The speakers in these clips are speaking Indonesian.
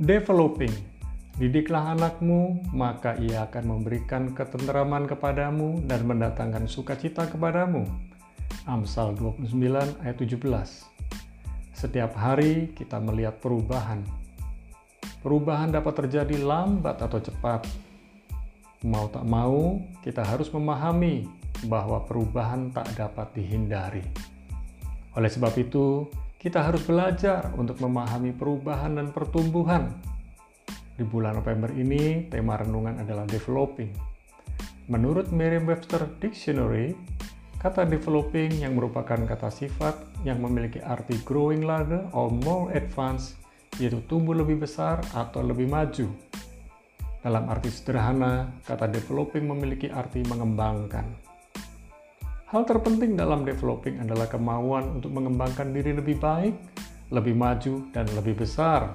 Developing. Didiklah anakmu, maka ia akan memberikan ketenteraman kepadamu dan mendatangkan sukacita kepadamu. Amsal 29 ayat 17. Setiap hari kita melihat perubahan. Perubahan dapat terjadi lambat atau cepat. Mau tak mau, kita harus memahami bahwa perubahan tak dapat dihindari. Oleh sebab itu, kita harus belajar untuk memahami perubahan dan pertumbuhan. Di bulan November ini, tema renungan adalah developing. Menurut Merriam-Webster Dictionary, kata developing yang merupakan kata sifat yang memiliki arti growing larger or more advanced, yaitu tumbuh lebih besar atau lebih maju. Dalam arti sederhana, kata developing memiliki arti mengembangkan. Hal terpenting dalam developing adalah kemauan untuk mengembangkan diri lebih baik, lebih maju, dan lebih besar.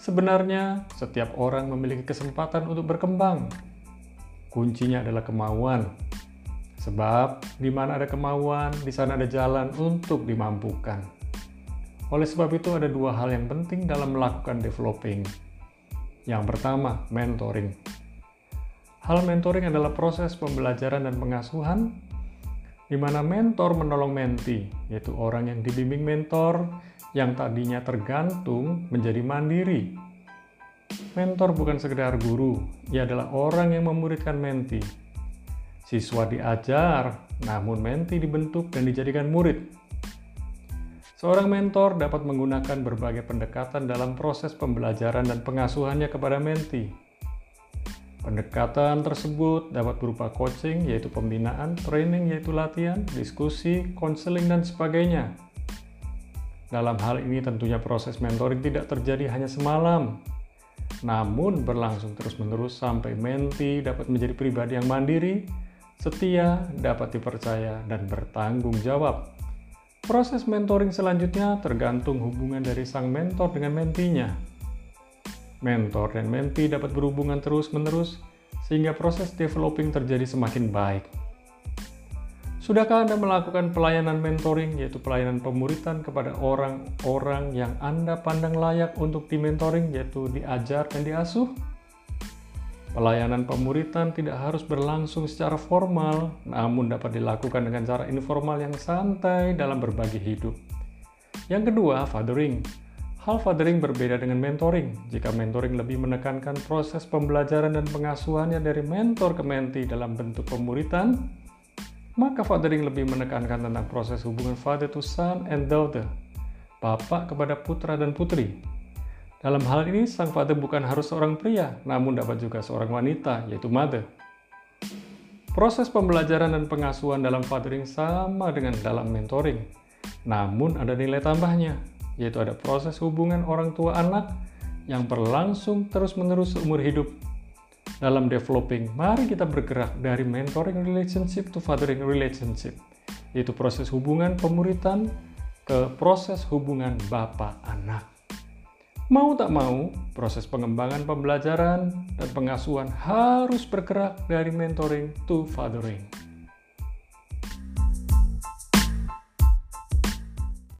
Sebenarnya, setiap orang memiliki kesempatan untuk berkembang. Kuncinya adalah kemauan. Sebab, di mana ada kemauan, di sana ada jalan untuk dimampukan. Oleh sebab itu, ada dua hal yang penting dalam melakukan developing. Yang pertama, mentoring. Hal mentoring adalah proses pembelajaran dan pengasuhan di mana mentor menolong menti, yaitu orang yang dibimbing mentor yang tadinya tergantung menjadi mandiri. Mentor bukan sekedar guru, ia adalah orang yang memuridkan menti. Siswa diajar, namun menti dibentuk dan dijadikan murid. Seorang mentor dapat menggunakan berbagai pendekatan dalam proses pembelajaran dan pengasuhannya kepada menti Pendekatan tersebut dapat berupa coaching, yaitu pembinaan, training, yaitu latihan, diskusi, konseling, dan sebagainya. Dalam hal ini tentunya proses mentoring tidak terjadi hanya semalam, namun berlangsung terus-menerus sampai menti dapat menjadi pribadi yang mandiri, setia, dapat dipercaya, dan bertanggung jawab. Proses mentoring selanjutnya tergantung hubungan dari sang mentor dengan mentinya mentor dan mentee dapat berhubungan terus-menerus sehingga proses developing terjadi semakin baik. Sudahkah Anda melakukan pelayanan mentoring, yaitu pelayanan pemuritan kepada orang-orang yang Anda pandang layak untuk dimentoring, yaitu diajar dan diasuh? Pelayanan pemuritan tidak harus berlangsung secara formal, namun dapat dilakukan dengan cara informal yang santai dalam berbagi hidup. Yang kedua, fathering. Hal fathering berbeda dengan mentoring. Jika mentoring lebih menekankan proses pembelajaran dan pengasuhannya dari mentor ke mentee dalam bentuk pemuritan, maka fathering lebih menekankan tentang proses hubungan father to son and daughter, bapak kepada putra dan putri. Dalam hal ini, sang father bukan harus seorang pria, namun dapat juga seorang wanita, yaitu mother. Proses pembelajaran dan pengasuhan dalam fathering sama dengan dalam mentoring, namun ada nilai tambahnya, yaitu ada proses hubungan orang tua anak yang berlangsung terus-menerus seumur hidup. Dalam developing, mari kita bergerak dari mentoring relationship to fathering relationship, yaitu proses hubungan pemuritan ke proses hubungan bapak anak. Mau tak mau, proses pengembangan pembelajaran dan pengasuhan harus bergerak dari mentoring to fathering.